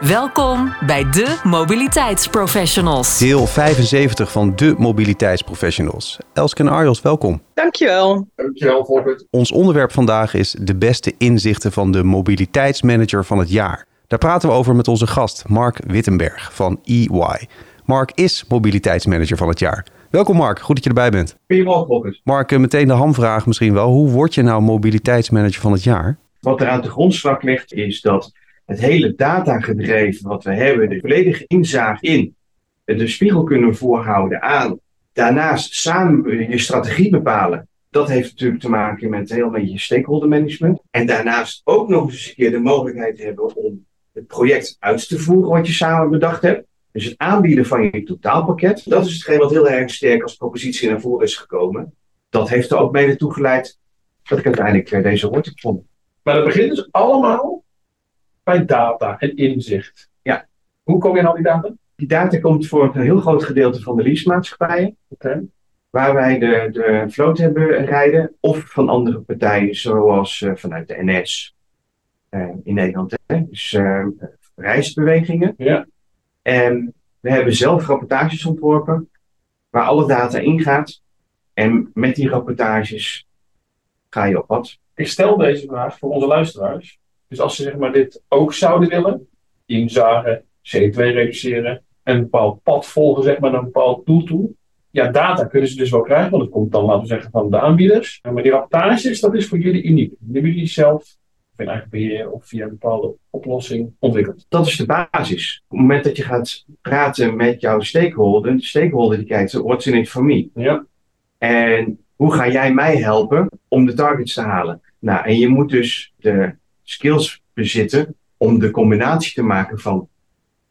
Welkom bij de Mobiliteitsprofessionals. Deel 75 van de Mobiliteitsprofessionals. Elske en Arjos, welkom. Dankjewel. Dankjewel, Volkert. Ons onderwerp vandaag is de beste inzichten van de mobiliteitsmanager van het jaar. Daar praten we over met onze gast Mark Wittenberg van EY. Mark is mobiliteitsmanager van het jaar. Welkom Mark, goed dat je erbij bent. Goedemorgen, Volkert. Mark, eh, meteen de hamvraag misschien wel. Hoe word je nou mobiliteitsmanager van het jaar? Wat er aan de grondslag ligt, is dat het hele datagedreven wat we hebben, de volledige inzage in, de spiegel kunnen voorhouden aan, daarnaast samen je strategie bepalen. Dat heeft natuurlijk te maken met heel beetje stakeholder management. En daarnaast ook nog eens een keer de mogelijkheid hebben om het project uit te voeren wat je samen bedacht hebt. Dus het aanbieden van je totaalpakket, dat is hetgeen wat heel erg sterk als propositie naar voren is gekomen. Dat heeft er ook mede toe geleid dat ik uiteindelijk eh, deze heb gevonden. Maar dat begint dus allemaal bij data en inzicht. Ja. Hoe kom je aan al die data? Die data komt voor een heel groot gedeelte van de leasemaatschappijen, Oké. waar wij de, de vloot hebben rijden, of van andere partijen, zoals eh, vanuit de NS eh, in Nederland. Hè? Dus eh, reisbewegingen. Ja. En we hebben zelf rapportages ontworpen, waar alle data ingaat. En met die rapportages ga je op pad. Ik stel deze vraag voor onze luisteraars. Dus als ze zeg maar dit ook zouden willen, inzagen, CO2 reduceren en een bepaald pad volgen zeg maar naar een bepaald doel toe. Ja, data kunnen ze dus wel krijgen, want het komt dan, laten we zeggen, van de aanbieders. Maar die rapportages, dat is voor jullie uniek. Die hebben jullie zelf, of in eigen beheer, of via een bepaalde oplossing ontwikkeld. Dat is de basis. Op het moment dat je gaat praten met jouw stakeholder, de stakeholder die kijkt, what's in it for me? Ja. En hoe ga jij mij helpen om de targets te halen? Nou, en je moet dus de skills bezitten om de combinatie te maken van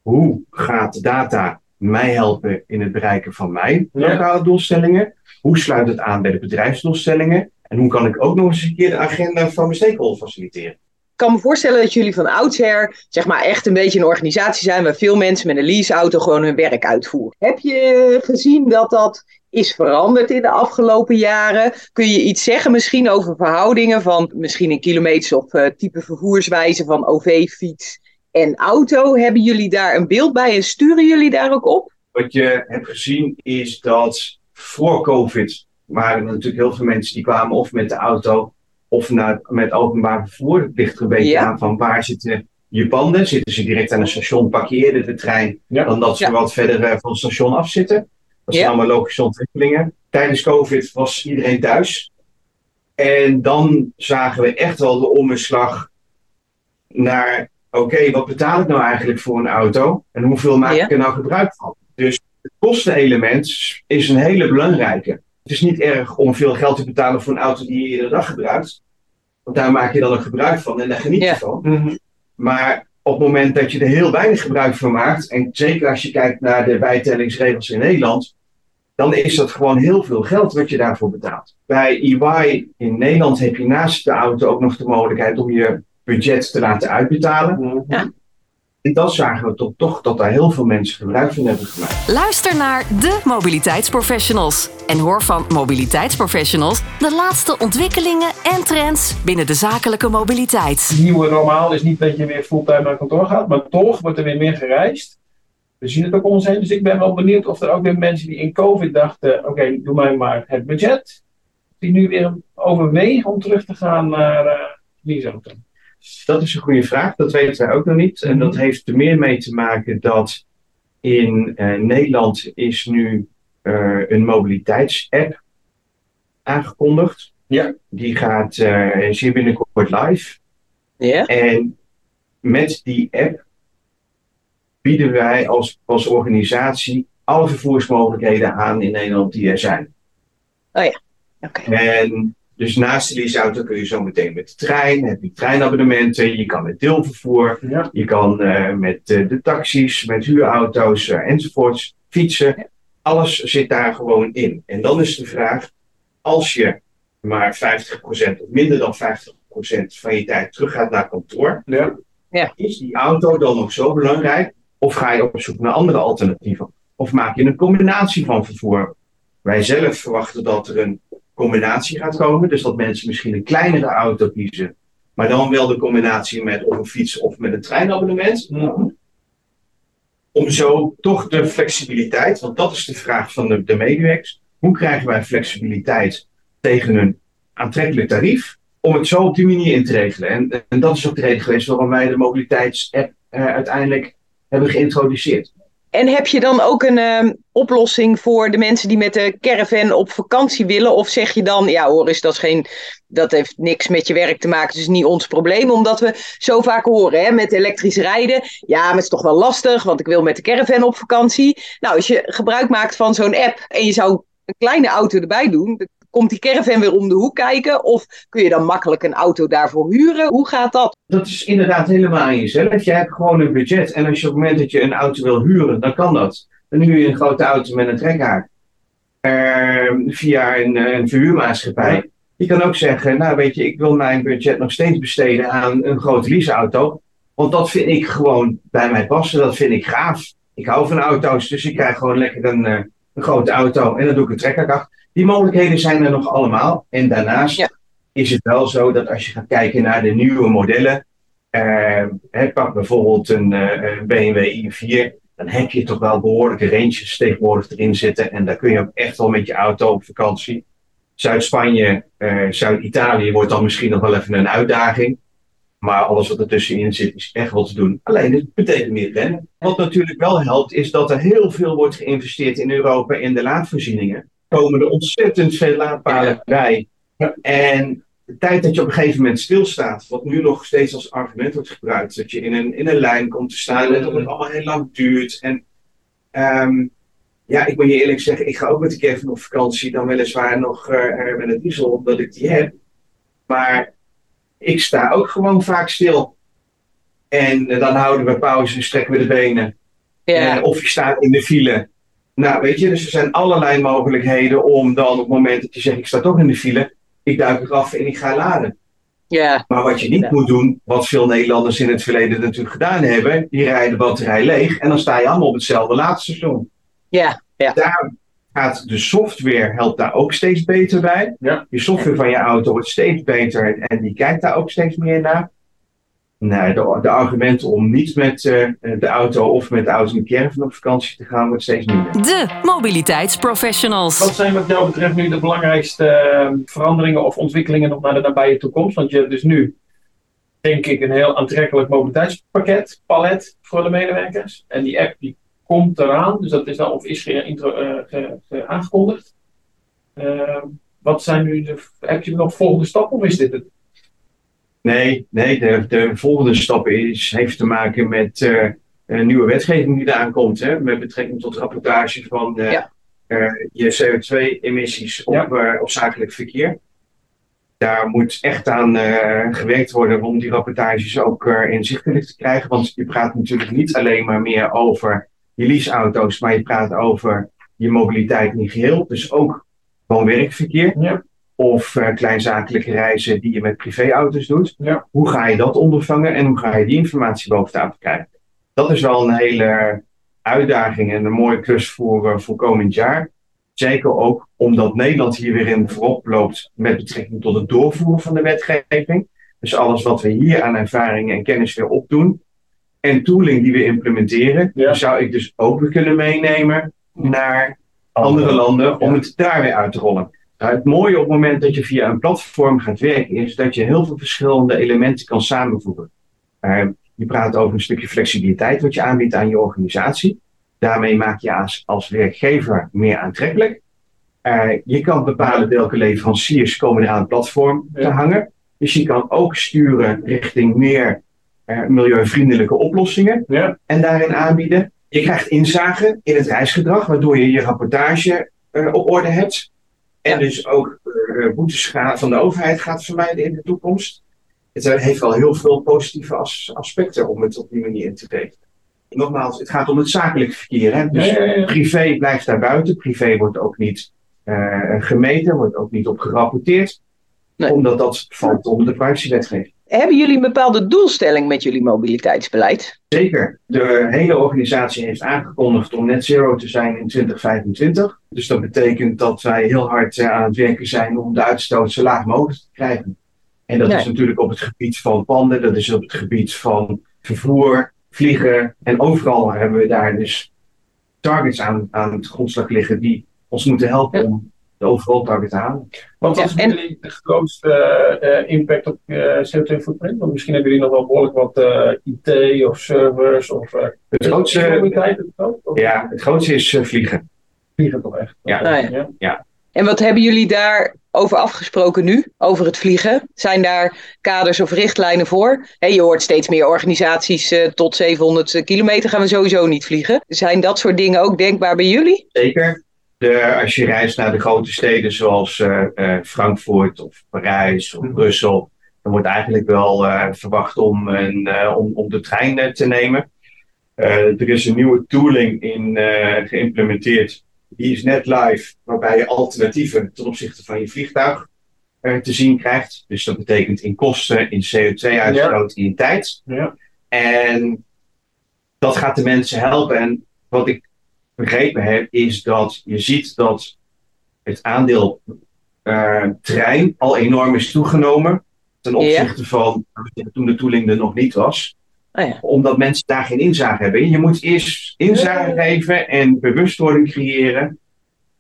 hoe gaat data mij helpen in het bereiken van mijn Ja. lokale doelstellingen? Hoe sluit het aan bij de bedrijfsdoelstellingen? En hoe kan ik ook nog eens een keer de agenda van mijn stakeholder faciliteren? Ik kan me voorstellen dat jullie van oudsher zeg maar echt een beetje een organisatie zijn waar veel mensen met een leaseauto gewoon hun werk uitvoeren. Heb je gezien dat dat is veranderd in de afgelopen jaren? Kun je iets zeggen misschien over verhoudingen van misschien in kilometers of eh, type vervoerswijze van OV, fiets en auto? Hebben jullie daar een beeld bij en sturen jullie daar ook op? Wat je hebt gezien is dat voor COVID waren er natuurlijk heel veel mensen die kwamen of met de auto of naar, met openbaar vervoer. Het ligt er een beetje Ja. aan van waar zitten je panden. Zitten ze direct aan een station, parkeerde de trein, Ja. dan dat ze Ja. wat verder eh, van het station afzitten. Dat zijn Ja. allemaal logische ontwikkelingen. Tijdens COVID was iedereen thuis. En dan zagen we echt wel de omslag naar, oké, wat betaal ik nou eigenlijk voor een auto? En hoeveel maak Ja. ik er nou gebruik van? Dus het kostenelement is een hele belangrijke. Het is niet erg om veel geld te betalen voor een auto die je iedere dag gebruikt. Want daar maak je dan ook gebruik van en daar geniet je Ja. van. Maar op het moment dat je er heel weinig gebruik van maakt, en zeker als je kijkt naar de bijtellingsregels in Nederland, dan is dat gewoon heel veel geld wat je daarvoor betaalt. Bij EY in Nederland heb je naast de auto ook nog de mogelijkheid om je budget te laten uitbetalen. Ja. En dat zagen we toch, toch dat daar heel veel mensen gebruik van hebben gemaakt. Luister naar de Mobiliteitsprofessionals en hoor van Mobiliteitsprofessionals de laatste ontwikkelingen en trends binnen de zakelijke mobiliteit. Het nieuwe normaal is niet dat je weer fulltime naar kantoor gaat, maar toch wordt er weer meer gereisd. We zien het ook om ons heen, dus ik ben wel benieuwd of er ook weer mensen die in COVID dachten, oké, doe mij maar het budget, die nu weer overwegen om terug te gaan naar uh, leaseauto. Dat is een goede vraag, dat weten wij ook nog niet. En dat heeft er meer mee te maken dat in eh, Nederland is nu eh, een mobiliteitsapp aangekondigd. Ja. Die gaat eh zeer binnenkort live. Ja. En met die app bieden wij als, als organisatie alle vervoersmogelijkheden aan in Nederland die er zijn. Oké. En dus naast de leaseauto kun je zo meteen met de trein, heb je treinabonnementen, je kan met deelvervoer, Ja. je kan eh, met eh, de taxis, met huurauto's eh, enzovoorts fietsen. Alles zit daar gewoon in. En dan is de vraag, als je maar 50% of minder dan 50% van je tijd terug gaat naar kantoor, Ja. Ja. is die auto dan nog zo belangrijk? Of ga je op zoek naar andere alternatieven? Of maak je een combinatie van vervoer? Wij zelf verwachten dat er een combinatie gaat komen. Dus dat mensen misschien een kleinere auto kiezen. Maar dan wel de combinatie met of een fiets of met een treinabonnement. Om zo toch de flexibiliteit, want dat is de vraag van de, de medewerkers. Hoe krijgen wij flexibiliteit tegen een aantrekkelijk tarief? Om het zo op die manier in te regelen. En, en dat is ook de reden geweest waarom wij de mobiliteitsapp eh, uiteindelijk hebben geïntroduceerd. En heb je dan ook een ehm, oplossing voor de mensen die met de caravan op vakantie willen? Of zeg je dan, ja hoor, is dat, geen, dat heeft niks met je werk te maken, dus niet ons probleem. Omdat we zo vaak horen hè, met elektrisch rijden. Ja, maar het is toch wel lastig, want ik wil met de caravan op vakantie. Nou, als je gebruik maakt van zo'n app en je zou een kleine auto erbij doen, komt die caravan weer om de hoek kijken. Of kun je dan makkelijk een auto daarvoor huren? Hoe gaat dat? Dat is inderdaad helemaal aan jezelf. Je hebt gewoon een budget. En als je op het moment dat je een auto wil huren, dan kan dat. Dan huur je een grote auto met een trekhaak. Eh, via een, eh, een verhuurmaatschappij. Je kan ook zeggen, nou weet je, ik wil mijn budget nog steeds besteden aan een grote leaseauto. Want dat vind ik gewoon bij mij passen. Dat vind ik gaaf. Ik hou van auto's, dus ik krijg gewoon lekker een, eh, een grote auto. En dan doe ik een trekhaak achter. Die mogelijkheden zijn er nog allemaal. En daarnaast Ja. is het wel zo dat als je gaat kijken naar de nieuwe modellen. eh, pak bijvoorbeeld een, eh, BMW i4. Dan heb je toch wel behoorlijke ranges tegenwoordig erin zitten. En daar kun je ook echt wel met je auto op vakantie. Zuid-Spanje, eh, Zuid-Italië wordt dan misschien nog wel even een uitdaging. Maar alles wat ertussenin zit is echt wel te doen. Alleen het betekent meer rennen. Wat natuurlijk wel helpt is dat er heel veel wordt geïnvesteerd in Europa in de laadvoorzieningen. Er komen er ontzettend veel laadpalen bij. En de tijd dat je op een gegeven moment stilstaat, wat nu nog steeds als argument wordt gebruikt, dat je in een, in een lijn komt te staan en dat het allemaal heel lang duurt. En ehm, ja, ik moet je eerlijk zeggen, ik ga ook met de Kevin op vakantie, dan weliswaar nog eh, met een diesel, omdat ik die heb. Maar ik sta ook gewoon vaak stil. En eh, dan houden we pauze en strekken we de benen. Ja, Eh, of je staat in de file. Nou, weet je, dus er zijn allerlei mogelijkheden om dan op het moment dat je zegt, ik sta toch in de file, ik duik eraf en ik ga laden. ja, Maar wat je niet Ja. moet doen, wat veel Nederlanders in het verleden natuurlijk gedaan hebben, die rijden de batterij leeg en dan sta je allemaal op hetzelfde laadstation. ja, ja. Daar gaat de software, helpt daar ook steeds beter bij. Ja. Je software van je auto wordt steeds beter en die kijkt daar ook steeds meer naar. Nee, de, de argumenten om niet met eh, de auto of met de auto in de caravan op vakantie te gaan, wordt steeds minder. De mobiliteitsprofessionals. Wat zijn wat jou betreft nu de belangrijkste eh, veranderingen of ontwikkelingen nog naar de nabije toekomst? Want je hebt dus nu, denk ik, een heel aantrekkelijk mobiliteitspakket, palet voor de medewerkers. En die app die komt eraan, dus dat is dan of is eh, ge- ge- aangekondigd. Eh, wat zijn nu de, heb je nog volgende stappen of is dit het? Nee, nee de, de volgende stap is, heeft te maken met eh, een nieuwe wetgeving die eraan komt. Hè, met betrekking tot rapportage van eh, Ja. eh, je CO2-emissies op, Ja. eh, op zakelijk verkeer. Daar moet echt aan eh, gewerkt worden om die rapportages ook eh, inzichtelijk te krijgen. Want je praat natuurlijk niet alleen maar meer over je leaseauto's, maar je praat over je mobiliteit in geheel. Dus ook gewoon werkverkeer Ja. of eh, kleinzakelijke reizen die je met privéauto's doet. Ja. Hoe ga je dat ondervangen en hoe ga je die informatie boven tafel krijgen? Dat is wel een hele uitdaging en een mooie klus voor, eh, voor komend jaar. Zeker ook omdat Nederland hier weer in voorop loopt met betrekking tot het doorvoeren van de wetgeving. Dus alles wat we hier aan ervaring en kennis weer opdoen en tooling die we implementeren, Ja. zou ik dus ook weer kunnen meenemen naar andere landen om het daar weer uit te rollen. Nou, het mooie op het moment dat je via een platform gaat werken, is dat je heel veel verschillende elementen kan samenvoegen. Eh, je praat over een stukje flexibiliteit wat je aanbiedt aan je organisatie. Daarmee maak je als, als werkgever meer aantrekkelijk. Eh, je kan bepalen welke leveranciers komen er aan het platform te hangen. Dus je kan ook sturen richting meer milieuvriendelijke oplossingen Ja. en daarin aanbieden. Je krijgt inzage in het reisgedrag, waardoor je je rapportage eh, op orde hebt. En dus ook eh, boetes van de overheid gaat vermijden in de toekomst. Het eh, heeft wel heel veel positieve as- aspecten om het op die manier in te regelen. nogmaals, het gaat om het zakelijk verkeer. Hè? Dus Ja, ja, ja. privé blijft daar buiten. Privé wordt ook niet eh, gemeten, wordt ook niet op gerapporteerd. Nee. Omdat dat valt onder de privacywetgeving. Hebben jullie een bepaalde doelstelling met jullie mobiliteitsbeleid? Zeker. De hele organisatie heeft aangekondigd om net zero te zijn in 2025. Dus dat betekent dat wij heel hard eh, aan het werken zijn om de uitstoot zo laag mogelijk te krijgen. En dat Nee. is natuurlijk op het gebied van panden, dat is op het gebied van vervoer, vliegen. En overal hebben we daar dus targets aan, aan het grondslag liggen die ons moeten helpen om de overal target te halen. Want wat Ja, is en- jullie de grootste eh, impact op eh, CO2-footprint? Want misschien hebben jullie nog wel behoorlijk wat eh, IT of servers of uh, Het grootste, ja, het grootste is vliegen. vliegen toch echt? Ja. Ah, ja. En wat hebben jullie daarover afgesproken nu, over het vliegen? Zijn daar kaders of richtlijnen voor? Hè, je hoort steeds meer organisaties eh, tot 700 kilometer gaan we sowieso niet vliegen. Zijn dat soort dingen ook denkbaar bij jullie? Zeker. De, als je reist naar de grote steden zoals eh, eh, Frankfurt of Parijs of Brussel, dan wordt eigenlijk wel eh, verwacht om, een, om, om de trein te nemen. Er is een nieuwe tooling in geïmplementeerd. Die is net live, waarbij je alternatieven ten opzichte van je vliegtuig te zien krijgt. Dus dat betekent in kosten, in CO2-uitstoot, in tijd. Ja. En dat gaat de mensen helpen. En wat ik begrepen heb, is dat je ziet dat het aandeel eh, trein al enorm is toegenomen. Ten opzichte van toen de tooling er nog niet was. Oh ja. Omdat mensen daar geen inzage hebben. Je moet eerst inzage geven en bewustwording creëren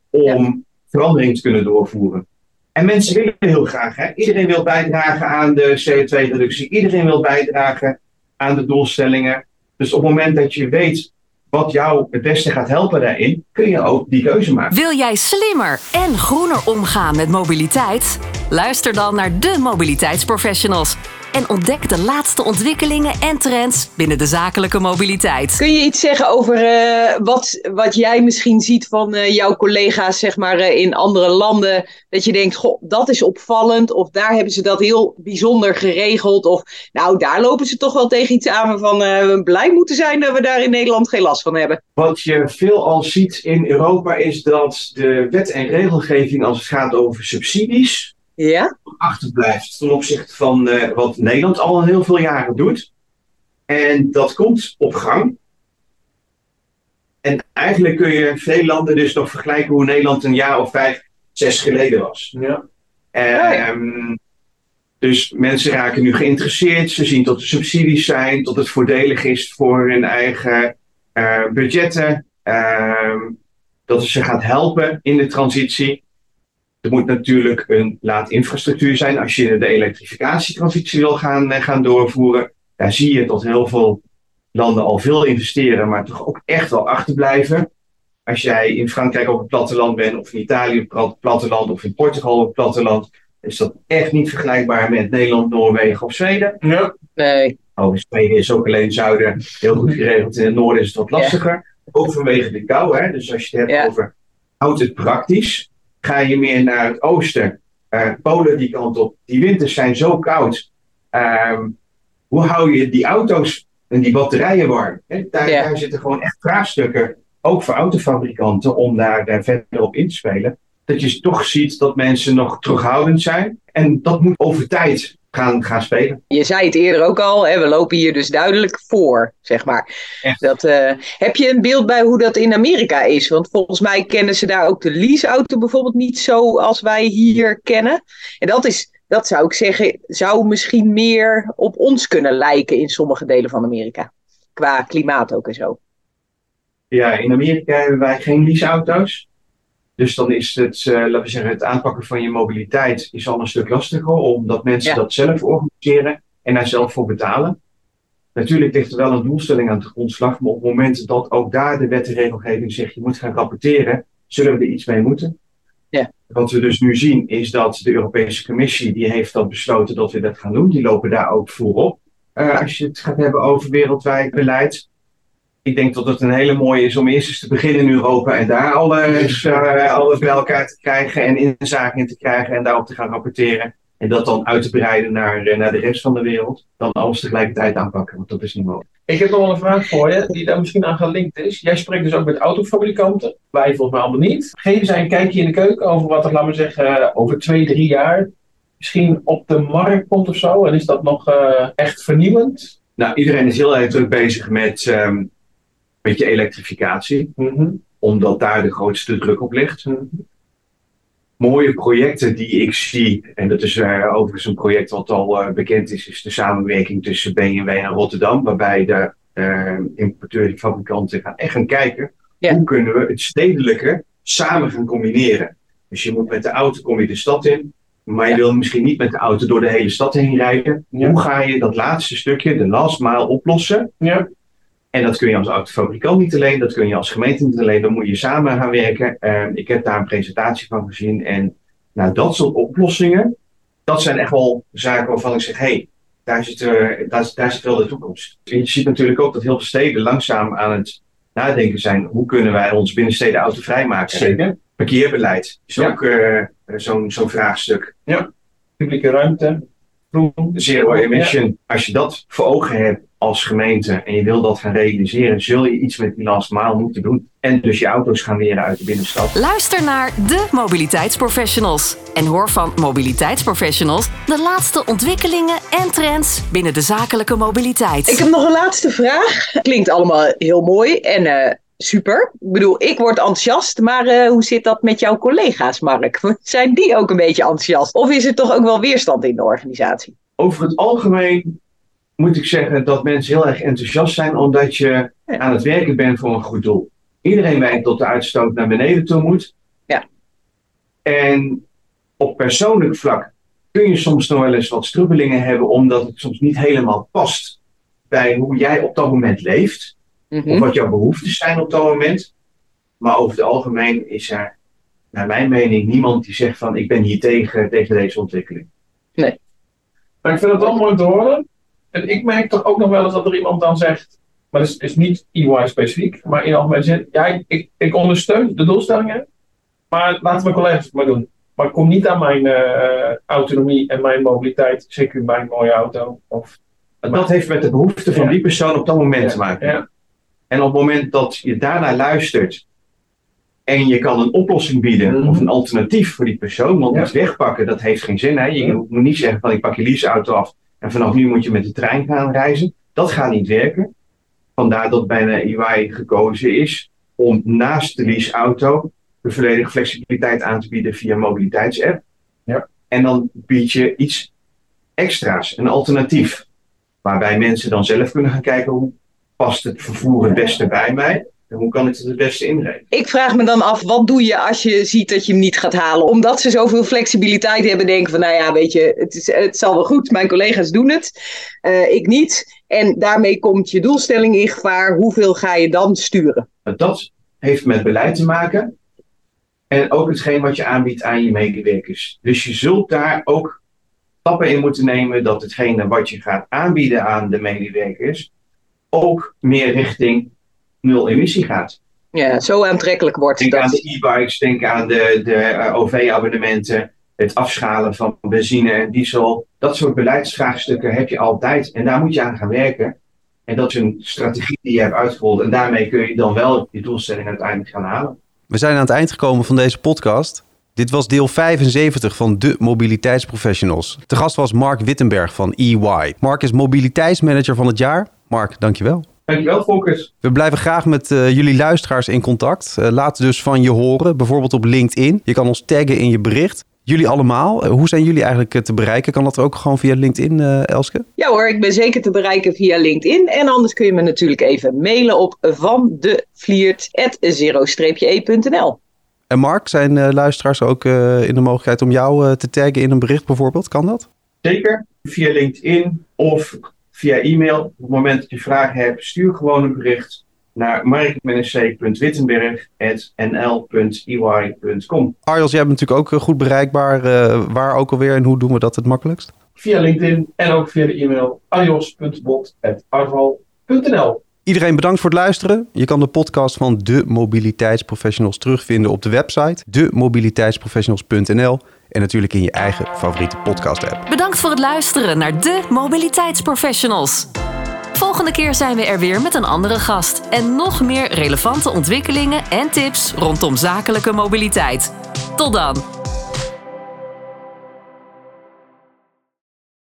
om verandering te kunnen doorvoeren. En mensen willen heel graag. Hè? Iedereen wil bijdragen aan de CO2-reductie. Iedereen wil bijdragen aan de doelstellingen. Dus op het moment dat je weet wat jou het beste gaat helpen daarin, kun je ook die keuze maken. Wil jij slimmer en groener omgaan met mobiliteit? Luister dan naar de mobiliteitsprofessionals en ontdek de laatste ontwikkelingen en trends binnen de zakelijke mobiliteit. Kun je iets zeggen over eh, wat, wat jij misschien ziet van eh, jouw collega's zeg maar, eh, in andere landen? Dat je denkt, goh, dat is opvallend. Of daar hebben ze dat heel bijzonder geregeld. Of nou, daar lopen ze toch wel tegen iets aan waarvan eh, we blij moeten zijn dat we daar in Nederland geen last van hebben. Wat je veelal ziet in Europa is dat de wet en regelgeving als het gaat over subsidies Ja? achterblijft ten opzichte van eh, wat Nederland al heel veel jaren doet. En dat komt op gang. En eigenlijk kun je veel landen dus nog vergelijken hoe Nederland een jaar of vijf, zes geleden was. Ja. Ehm, dus mensen raken nu geïnteresseerd. Ze zien dat er subsidies zijn, dat het voordelig is voor hun eigen eh, budgetten. Ehm, dat het ze gaat helpen in de transitie. Er moet natuurlijk een laadinfrastructuur zijn als je de elektrificatietransitie wil gaan, eh, gaan doorvoeren. Daar zie je dat heel veel landen al veel investeren, maar toch ook echt wel achterblijven. Als jij in Frankrijk op het platteland bent, of in Italië op het platteland, of in Portugal op het platteland, is dat echt niet vergelijkbaar met Nederland, Noorwegen of Zweden. Ja. Nee. Oh, in Zweden is ook alleen zuiden heel goed geregeld. In het noorden is het wat lastiger. Ook vanwege de kou. Hè? Dus als je het hebt Ja. over houdt het praktisch, ga je meer naar het oosten. eh, Polen die kant op. Die winters zijn zo koud. Ehm, hoe hou je die auto's en die batterijen warm? Daar, zitten gewoon echt vraagstukken. Ook voor autofabrikanten om daar eh, verder op in te spelen. Dat je toch ziet dat mensen nog terughoudend zijn. En dat moet over tijd gaan, gaan spelen. Je zei het eerder ook al, hè, we lopen hier dus duidelijk voor, zeg maar. Echt. Dat, eh, heb je een beeld bij hoe dat in Amerika is? Want volgens mij kennen ze daar ook de leaseauto bijvoorbeeld niet zo als wij hier kennen. En dat is, dat zou ik zeggen, zou misschien meer op ons kunnen lijken in sommige delen van Amerika. Qua klimaat ook en zo. Ja, in Amerika hebben wij geen leaseauto's. Dus dan is het, eh, laten we zeggen, het aanpakken van je mobiliteit is al een stuk lastiger, omdat mensen Ja. dat zelf organiseren en daar zelf voor betalen. Natuurlijk ligt er wel een doelstelling aan de grondslag, maar op het moment dat ook daar de wet en regelgeving zegt je moet gaan rapporteren, zullen we er iets mee moeten. Ja. Wat we dus nu zien is dat de Europese Commissie, die heeft dat besloten dat we dat gaan doen. Die lopen daar ook voorop. Eh, als je het gaat hebben over wereldwijd beleid. Ik denk dat het een hele mooie is om eerst eens te beginnen in Europa en daar alles, eh, alles bij elkaar te krijgen en inzage in te krijgen en daarop te gaan rapporteren. En dat dan uit te breiden naar, eh, naar de rest van de wereld. Dan alles tegelijkertijd aanpakken, want dat is niet mogelijk. Ik heb nog wel een vraag voor je, die daar misschien aan gelinkt is. Jij spreekt dus ook met autofabrikanten. Wij volgens mij allemaal niet. Geven zij een kijkje in de keuken over wat er, laten we zeggen, over twee, drie jaar misschien op de markt komt of zo? En is dat nog uh, echt vernieuwend? Nou, iedereen is heel erg druk bezig met, um, met je elektrificatie. Mm -hmm. Omdat daar de grootste druk op ligt. Mm -hmm. Mooie projecten die ik zie, en dat is uh, overigens een project wat al uh, bekend is, is de samenwerking tussen BMW en Rotterdam. Waarbij de importeurs en fabrikanten gaan echt gaan kijken Ja. hoe kunnen we het stedelijke samen gaan combineren. Dus je moet met de auto kom je de stad in, maar je wil misschien niet met de auto door de hele stad heen rijden. Ja. Hoe ga je dat laatste stukje, de last mile, oplossen? Ja. En dat kun je als autofabrikant niet alleen, dat kun je als gemeente niet alleen, dan moet je samen gaan werken. Uh, ik heb daar een presentatie van gezien en nou, dat soort oplossingen, dat zijn echt wel zaken waarvan ik zeg, hé, hey, daar, zit, uh, daar, daar zit wel de toekomst. Je ziet natuurlijk ook dat heel veel steden langzaam aan het nadenken zijn, hoe kunnen wij ons binnensteden autovrij maken? Zeker. Parkeerbeleid is Ja. ook uh, zo'n zo'n vraagstuk. Publieke ruimte, groen. Zero emission, als je dat voor ogen hebt als gemeente en je wil dat gaan realiseren, zul je iets met die last mile moeten doen. En dus je auto's gaan leren uit de binnenstad. Luister naar de mobiliteitsprofessionals en hoor van mobiliteitsprofessionals de laatste ontwikkelingen en trends binnen de zakelijke mobiliteit. Ik heb nog een laatste vraag. Klinkt allemaal heel mooi en eh, super. Ik bedoel, ik word enthousiast, maar eh, hoe zit dat met jouw collega's, Mark? Zijn die ook een beetje enthousiast? Of is er toch ook wel weerstand in de organisatie? Over het algemeen moet ik zeggen dat mensen heel erg enthousiast zijn omdat je aan het werken bent voor een goed doel. Iedereen weet dat de uitstoot naar beneden toe moet. Ja. En op persoonlijk vlak kun je soms nog wel eens wat strubbelingen hebben omdat het soms niet helemaal past bij hoe jij op dat moment leeft. Mhm. of wat jouw behoeftes zijn op dat moment. Maar over het algemeen is er, naar mijn mening, niemand die zegt van ik ben hier tegen, tegen deze ontwikkeling. Maar ik vind het wel mooi te horen. En ik merk toch ook nog wel eens dat er iemand dan zegt, maar dat is, is niet EY specifiek, maar in algemene zin, ja, ik- ik, ondersteun de doelstellingen, maar laten mijn collega's het maar doen. Maar kom niet aan mijn eh, autonomie en mijn mobiliteit, zeker mijn mooie auto. Of, dat heeft met de behoeften van Ja. die persoon op dat moment Ja, te maken. ja. En op het moment dat je daarnaar luistert en je kan een oplossing bieden Mhm. of een alternatief voor die persoon, want iets wegpakken, dat heeft geen zin. Hè? Je moet niet zeggen van ik pak je leaseauto af en vanaf nu moet je met de trein gaan reizen. Dat gaat niet werken. Vandaar dat bijna EY gekozen is om naast de leaseauto de volledige flexibiliteit aan te bieden via mobiliteitsapp. Ja. En dan bied je iets extra's, een alternatief. Waarbij mensen dan zelf kunnen gaan kijken hoe past het vervoer het beste bij mij en hoe kan ik het het beste inregelen. Ik vraag me dan af, wat doe je als je ziet dat je hem niet gaat halen? Omdat ze zoveel flexibiliteit hebben, denken van, nou ja, weet je, het, is, het zal wel goed, mijn collega's doen het, eh, ik niet. En daarmee komt je doelstelling in gevaar. Hoeveel ga je dan sturen? Maar Dat heeft met beleid te maken en ook hetgeen wat je aanbiedt aan je medewerkers. Dus je zult daar ook stappen in moeten nemen dat hetgene wat je gaat aanbieden aan de medewerkers ook meer richting nul emissie gaat. Ja, zo aantrekkelijk wordt Denk aan dat. de e-bikes, denk aan de, de eh, OV-abonnementen, het afschalen van benzine en diesel. Dat soort beleidsvraagstukken heb je altijd en daar moet je aan gaan werken. En dat is een strategie die je hebt uitgerold en daarmee kun je dan wel je doelstelling uiteindelijk gaan halen. We zijn aan het eind gekomen van deze podcast. Dit was deel 75 van de Mobiliteitsprofessionals. De gast was Mark Wittenberg van EY. Mark is mobiliteitsmanager van het jaar. Mark, dankjewel. Dankjewel, Focus. We blijven graag met eh, jullie luisteraars in contact. Eh, laat dus van je horen, bijvoorbeeld op LinkedIn. Je kan ons taggen in je bericht. Jullie allemaal, eh, hoe zijn jullie eigenlijk te bereiken? Kan dat ook gewoon via LinkedIn, eh, Elske? Ja hoor, ik ben zeker te bereiken via LinkedIn. En anders kun je me natuurlijk even mailen op vandevliert.zero-e.nl. En Mark, zijn eh, luisteraars ook eh, in de mogelijkheid om jou eh, te taggen in een bericht bijvoorbeeld? Kan dat? Zeker via LinkedIn of via e-mail. Op het moment dat je vragen hebt, stuur gewoon een bericht naar mark.wittenberg.nl.ey.com. Arjels, jij bent natuurlijk ook eh, goed bereikbaar. Eh, waar ook alweer en hoe doen we dat het makkelijkst? via LinkedIn en ook via de e-mail adios.bot.arval.nl. Iedereen bedankt voor het luisteren. Je kan de podcast van de Mobiliteitsprofessionals terugvinden op de website demobiliteitsprofessionals.nl. en natuurlijk in je eigen favoriete podcast-app. Bedankt voor het luisteren naar de Mobiliteitsprofessionals. Volgende keer zijn we er weer met een andere gast en nog meer relevante ontwikkelingen en tips rondom zakelijke mobiliteit. Tot dan!